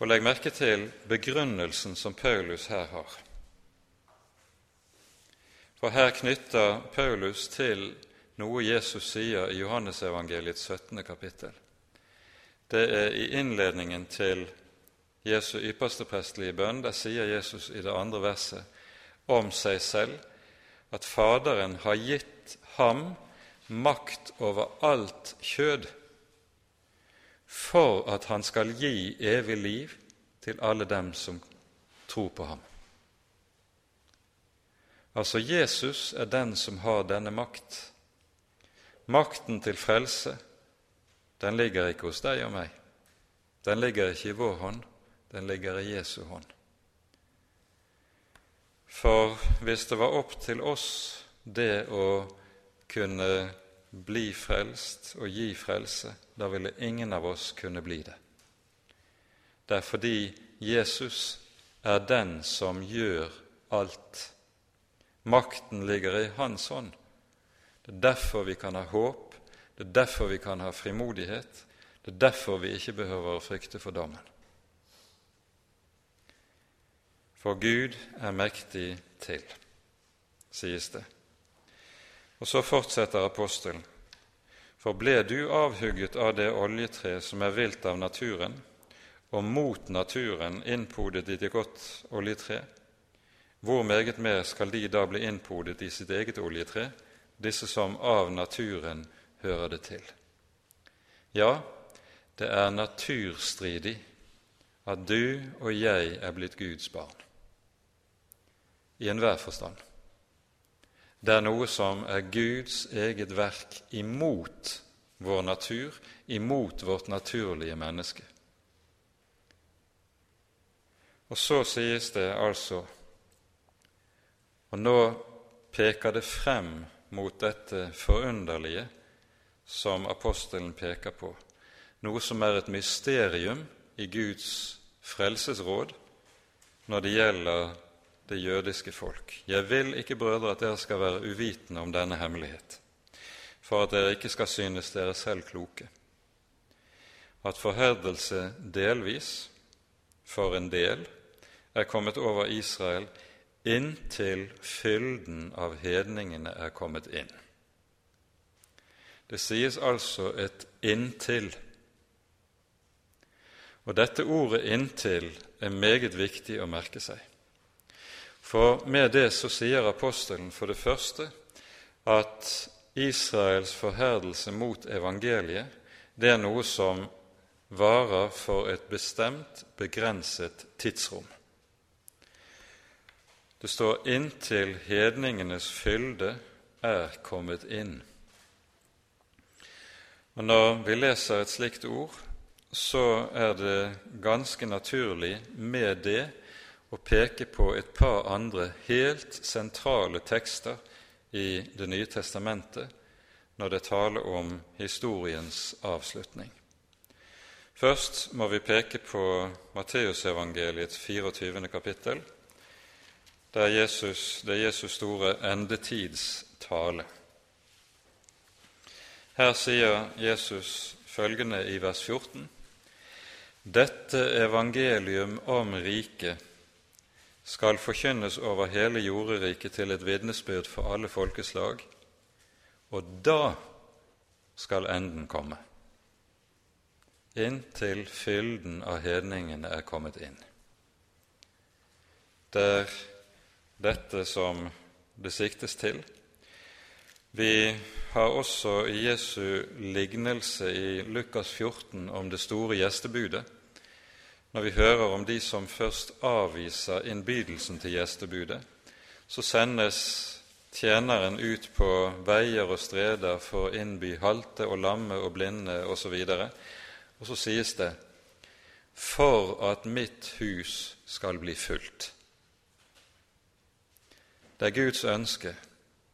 Og Legg merke til begrunnelsen som Paulus her har. For her knytter Paulus til noe Jesus sier i Johannesevangeliets 17. kapittel. Det er i innledningen til Jesu ypperste prestelige bønn. Der sier Jesus i det andre verset om seg selv at Faderen har gitt ham makt over alt kjød, for at han skal gi evig liv til alle dem som tror på ham. Altså Jesus er den som har denne makt. Makten til frelse, den ligger ikke hos deg og meg. Den ligger ikke i vår hånd, den ligger i Jesu hånd. For hvis det var opp til oss det å kunne bli frelst og gi frelse, da ville ingen av oss kunne bli det. Det er fordi Jesus er den som gjør alt. Makten ligger i Hans hånd. Det er derfor vi kan ha håp, det er derfor vi kan ha frimodighet, det er derfor vi ikke behøver å frykte for dommen. For Gud er mektig til, sies det. Og så fortsetter apostelen. For ble du avhugget av det oljetre som er vilt av naturen, og mot naturen innpodet i det godt oljetre, hvor meget mer skal de da bli innpodet i sitt eget oljetre, disse som av naturen hører det til? Ja, det er naturstridig at du og jeg er blitt Guds barn, i enhver forstand. Det er noe som er Guds eget verk imot vår natur, imot vårt naturlige menneske. Og så sies det altså Og nå peker det frem mot dette forunderlige som apostelen peker på, noe som er et mysterium i Guds frelsesråd når det gjelder det jødiske folk. Jeg vil ikke, brødre, at dere skal være uvitende om denne hemmelighet, for at dere ikke skal synes dere selv kloke. At forherdelse delvis, for en del, er kommet over Israel inntil fylden av hedningene er kommet inn. Det sies altså et 'inntil'. Og dette ordet 'inntil' er meget viktig å merke seg. For med det så sier apostelen for det første at Israels forherdelse mot evangeliet det er noe som varer for et bestemt, begrenset tidsrom. Det står 'inntil hedningenes fylde er kommet inn'. Og Når vi leser et slikt ord, så er det ganske naturlig med det å peke på et par andre helt sentrale tekster i Det nye testamentet når det taler om historiens avslutning. Først må vi peke på Matteusevangeliets 24. kapittel, det er Jesus, det er Jesus store endetidstale. Her sier Jesus følgende i vers 14.: Dette evangelium om riket skal forkynnes over hele jorderiket til et vitnesbyrd for alle folkeslag, og da skal enden komme, inntil fylden av hedningene er kommet inn. Det er dette som det siktes til. Vi har også i Jesu lignelse i Lukas 14 om det store gjestebudet, når vi hører om de som først avviser innbydelsen til gjestebudet, så sendes tjeneren ut på veier og streder for å innby halte og lamme og blinde osv. Og, og så sies det:" For at mitt hus skal bli fullt. Det er Guds ønske,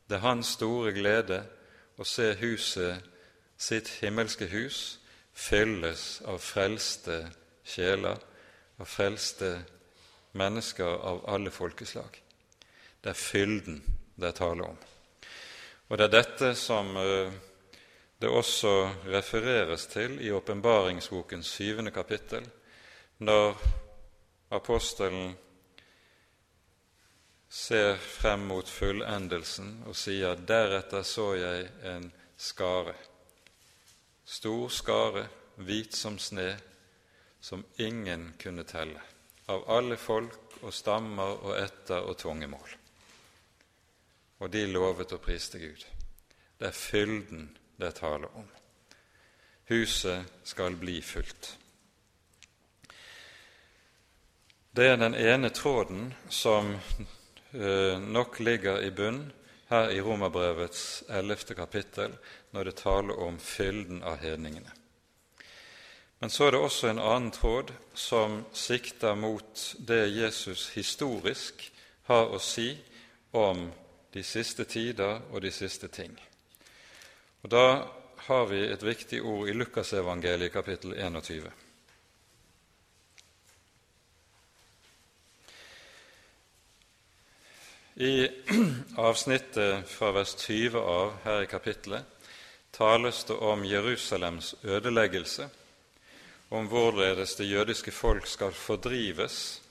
det er Hans store glede å se huset, sitt himmelske hus, fylles av frelste sjeler, og frelste mennesker av alle folkeslag. Det er fylden det er tale om. Og det er dette som eh, det også refereres til i åpenbaringsbokens syvende kapittel, når apostelen ser frem mot fullendelsen og sier deretter så jeg en skare, stor skare, hvit som sne, som ingen kunne telle, av alle folk og stammer og etter og tungemål. Og de lovet og priste Gud. Det er fylden det er tale om. Huset skal bli fullt. Det er den ene tråden som Eh, nok ligger i bunn her i Romerbrevets ellevte kapittel når det taler om fylden av hedningene. Men så er det også en annen tråd som sikter mot det Jesus historisk har å si om de siste tider og de siste ting. Og Da har vi et viktig ord i Lukasevangeliet kapittel 21. I avsnittet fra vers 20 av her i kapittelet tales det om Jerusalems ødeleggelse, om hvorledes det jødiske folk skal fordrives,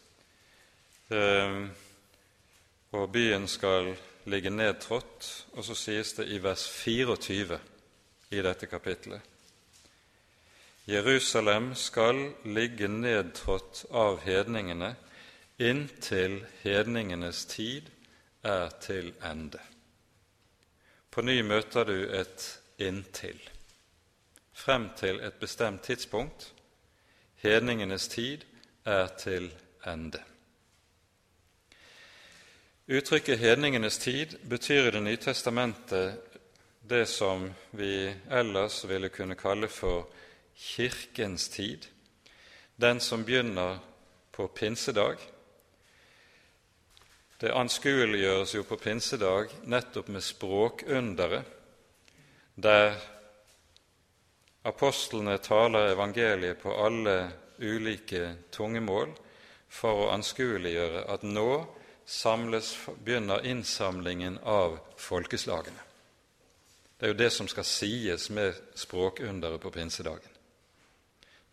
eh, og byen skal ligge nedtrådt. Og så sies det i vers 24 i dette kapittelet Jerusalem skal ligge nedtrådt av hedningene inntil hedningenes tid er til ende. På ny møter du et 'inntil'. frem til et bestemt tidspunkt. Hedningenes tid er til ende. Uttrykket 'hedningenes tid' betyr i Det nye testamentet det som vi ellers ville kunne kalle for kirkens tid, den som begynner på pinsedag. Det anskueliggjøres jo på pinsedag nettopp med språkunderet, der apostlene taler evangeliet på alle ulike tungemål for å anskueliggjøre at nå samles, begynner innsamlingen av folkeslagene. Det er jo det som skal sies med språkunderet på pinsedagen.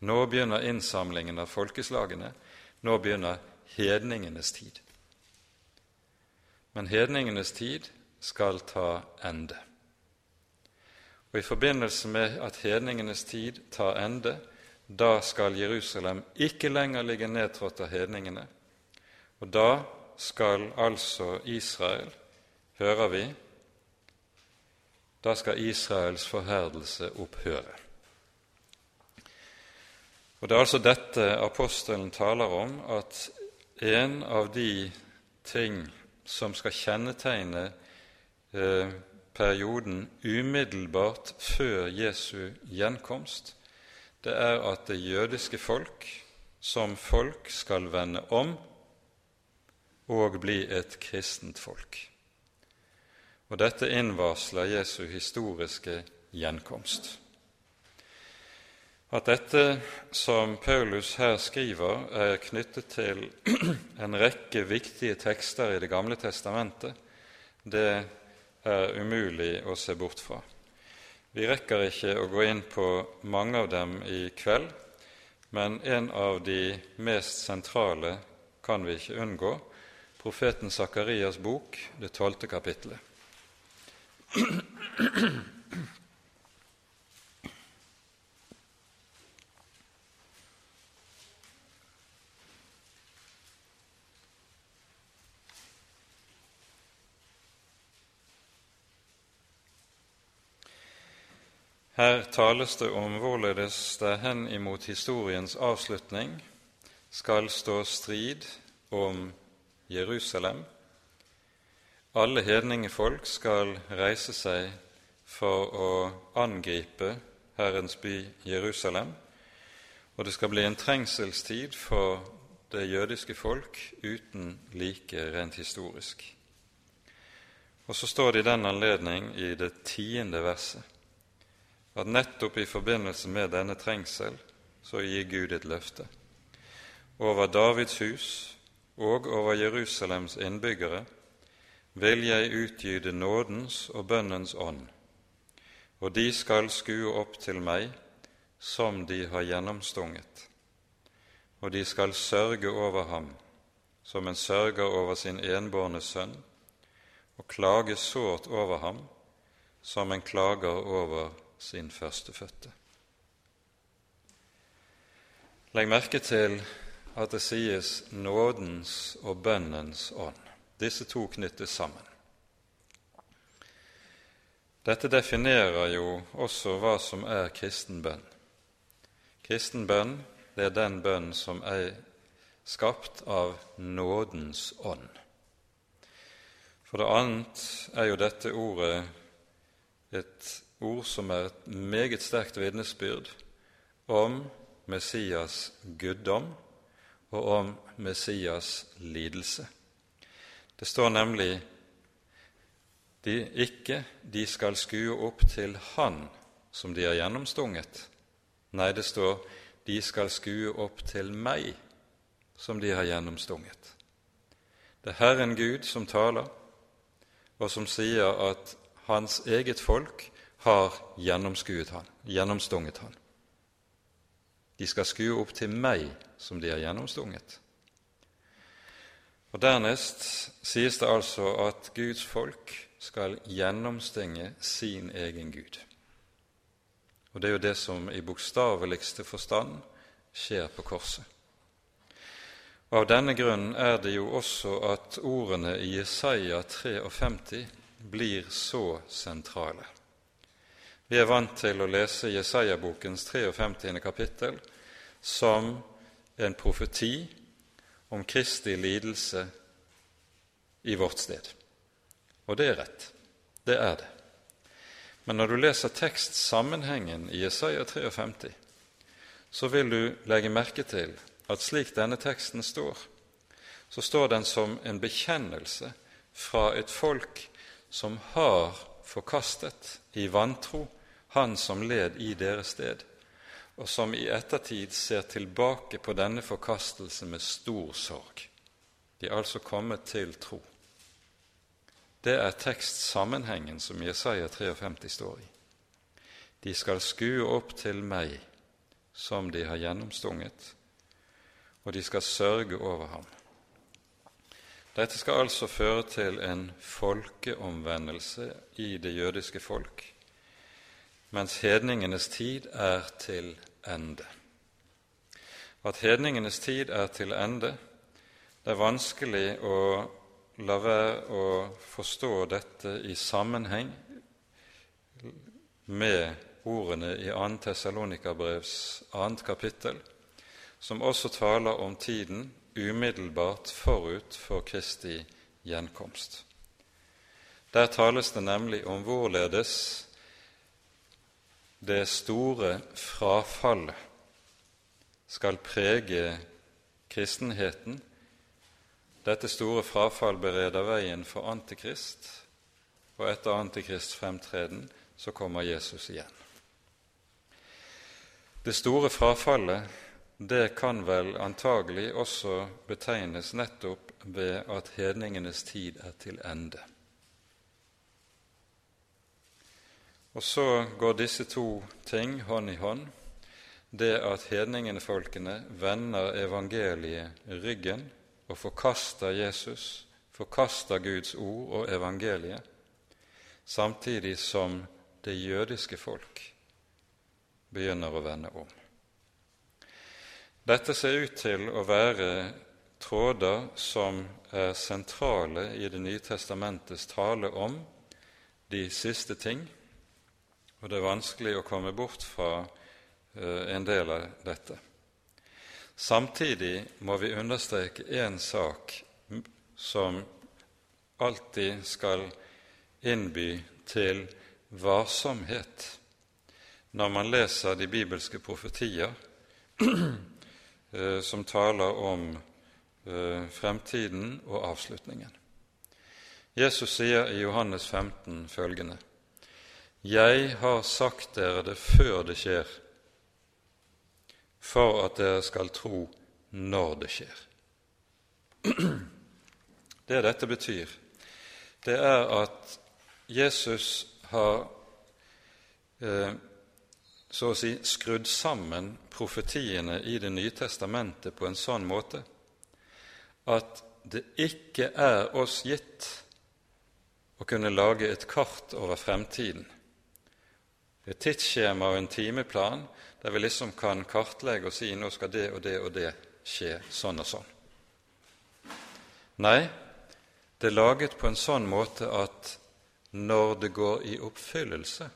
Nå begynner innsamlingen av folkeslagene. Nå begynner hedningenes tid. Men hedningenes tid skal ta ende. Og I forbindelse med at hedningenes tid tar ende, da skal Jerusalem ikke lenger ligge nedtrådt av hedningene. Og da skal altså Israel, hører vi, da skal Israels forherdelse opphøre. Og Det er altså dette apostelen taler om, at en av de ting som skal kjennetegne eh, perioden umiddelbart før Jesu gjenkomst, det er at det jødiske folk som folk skal vende om og bli et kristent folk. Og dette innvarsler Jesu historiske gjenkomst. At dette som Paulus her skriver, er knyttet til en rekke viktige tekster i Det gamle testamentet, det er umulig å se bort fra. Vi rekker ikke å gå inn på mange av dem i kveld, men en av de mest sentrale kan vi ikke unngå, profeten Sakarias bok, det tolvte kapittelet. Her tales det om hvorledes det hen imot historiens avslutning skal stå strid om Jerusalem. Alle hedningefolk skal reise seg for å angripe Herrens by Jerusalem, og det skal bli en trengselstid for det jødiske folk uten like rent historisk. Og så står det i den anledning i det tiende verset at nettopp i forbindelse med denne trengsel så gir Gud et løfte. Over Davids hus og over Jerusalems innbyggere vil jeg utgyde nådens og bønnens ånd, og de skal skue opp til meg som de har gjennomstunget, og de skal sørge over ham som en sørger over sin enbårne sønn, og klage sårt over ham som en klager over sin førstefødte. Legg merke til at det sies nådens og bønnens ånd. Disse to knyttes sammen. Dette definerer jo også hva som er kristen bønn. Kristen bønn det er den bønn som er skapt av nådens ånd. For det annet er jo dette ordet et ord som er et meget sterkt vitnesbyrd om Messias guddom og om Messias lidelse. Det står nemlig de ikke de skal skue opp til Han som de har gjennomstunget. Nei, det står de skal skue opp til meg som de har gjennomstunget. Det er Herren Gud som taler, og som sier at hans eget folk har gjennomskuet han, gjennomstunget han. De skal skue opp til meg som de har gjennomstunget. Og Dernest sies det altså at Guds folk skal gjennomstenge sin egen Gud. Og det er jo det som i bokstaveligste forstand skjer på korset. Og Av denne grunnen er det jo også at ordene i Jesaja 53 blir så sentrale. Vi er vant til å lese Jesaja-bokens 53. kapittel som en profeti om Kristi lidelse i vårt sted. Og det er rett. Det er det. Men når du leser tekstsammenhengen i Jesaja 53, så vil du legge merke til at slik denne teksten står, så står den som en bekjennelse fra et folk som har forkastet i vantro Han som led i deres sted, og som i ettertid ser tilbake på denne forkastelse med stor sorg. De er altså kommet til tro. Det er tekstsammenhengen som Jesaja 53 står i. De skal skue opp til meg som de har gjennomstunget, og de skal sørge over ham. Dette skal altså føre til en folkeomvendelse i det jødiske folk, mens hedningenes tid er til ende. At hedningenes tid er til ende, det er vanskelig å la være å forstå dette i sammenheng med ordene i 2. Tessalonikerbrevs 2. kapittel, som også taler om tiden umiddelbart forut for Kristi gjenkomst. Der tales det nemlig om hvorledes det store frafallet skal prege kristenheten. Dette store frafall bereder veien for Antikrist, og etter Antikrists fremtreden så kommer Jesus igjen. Det store frafallet det kan vel antagelig også betegnes nettopp ved at hedningenes tid er til ende. Og så går disse to ting hånd i hånd. Det at hedningenefolkene vender evangeliet ryggen og forkaster Jesus, forkaster Guds ord og evangeliet, samtidig som det jødiske folk begynner å vende om. Dette ser ut til å være tråder som er sentrale i Det nye testamentets tale om de siste ting, og det er vanskelig å komme bort fra eh, en del av dette. Samtidig må vi understreke én sak som alltid skal innby til varsomhet når man leser de bibelske profetier Eh, som taler om eh, fremtiden og avslutningen. Jesus sier i Johannes 15 følgende.: Jeg har sagt dere det før det skjer, for at dere skal tro når det skjer. Det dette betyr, det er at Jesus har eh, så å si skrudd sammen profetiene i Det nye testamentet på en sånn måte at det ikke er oss gitt å kunne lage et kart over fremtiden, et tidsskjema og en timeplan der vi liksom kan kartlegge og si nå skal det og det og det skje sånn og sånn. Nei, det er laget på en sånn måte at når det går i oppfyllelse,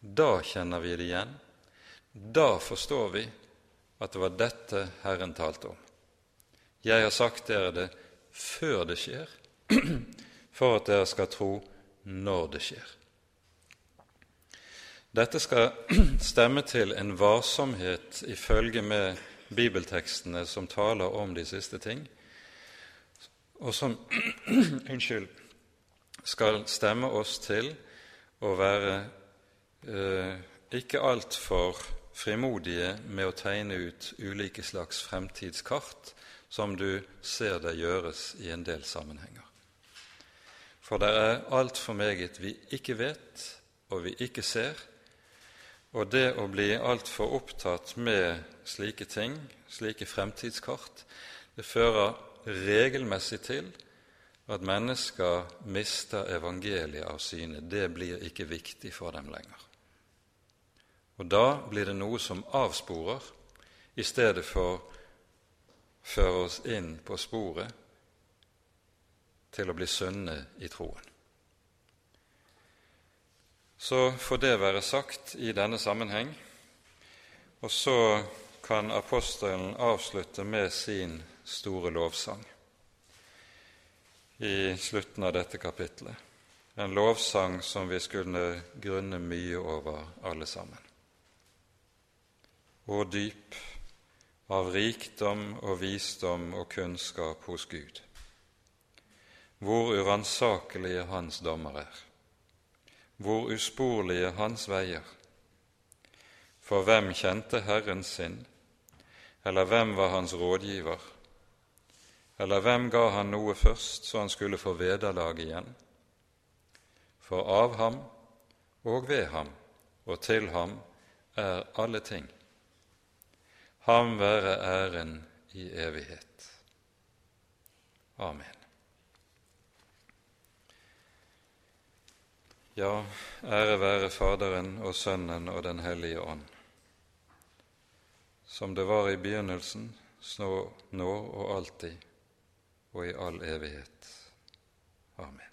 da kjenner vi det igjen. Da forstår vi at det var dette Herren talte om. Jeg har sagt dere det før det skjer, for at dere skal tro når det skjer. Dette skal stemme til en varsomhet i følge med bibeltekstene som taler om de siste ting, og som unnskyld, skal stemme oss til å være eh, ikke altfor frimodige med å tegne ut ulike slags fremtidskart, som du ser det gjøres i en del sammenhenger. For det er altfor meget vi ikke vet, og vi ikke ser, og det å bli altfor opptatt med slike ting, slike fremtidskart, det fører regelmessig til at mennesker mister evangeliet av syne. Det blir ikke viktig for dem lenger. Og da blir det noe som avsporer, i stedet for å føre oss inn på sporet til å bli sunne i troen. Så får det være sagt i denne sammenheng, og så kan apostelen avslutte med sin store lovsang i slutten av dette kapitlet. En lovsang som vi skulle grunne mye over alle sammen. Og dyp av rikdom og visdom og kunnskap hos Gud. Hvor uransakelige Hans dommer er, hvor usporlige Hans veier. For hvem kjente Herren sin, eller hvem var Hans rådgiver? Eller hvem ga han noe først, så han skulle få vederlag igjen? For av ham og ved ham og til ham er alle ting. Ham være æren i evighet. Amen. Ja, ære være Faderen og Sønnen og Den hellige ånd, som det var i begynnelsen, nå og alltid og i all evighet. Amen.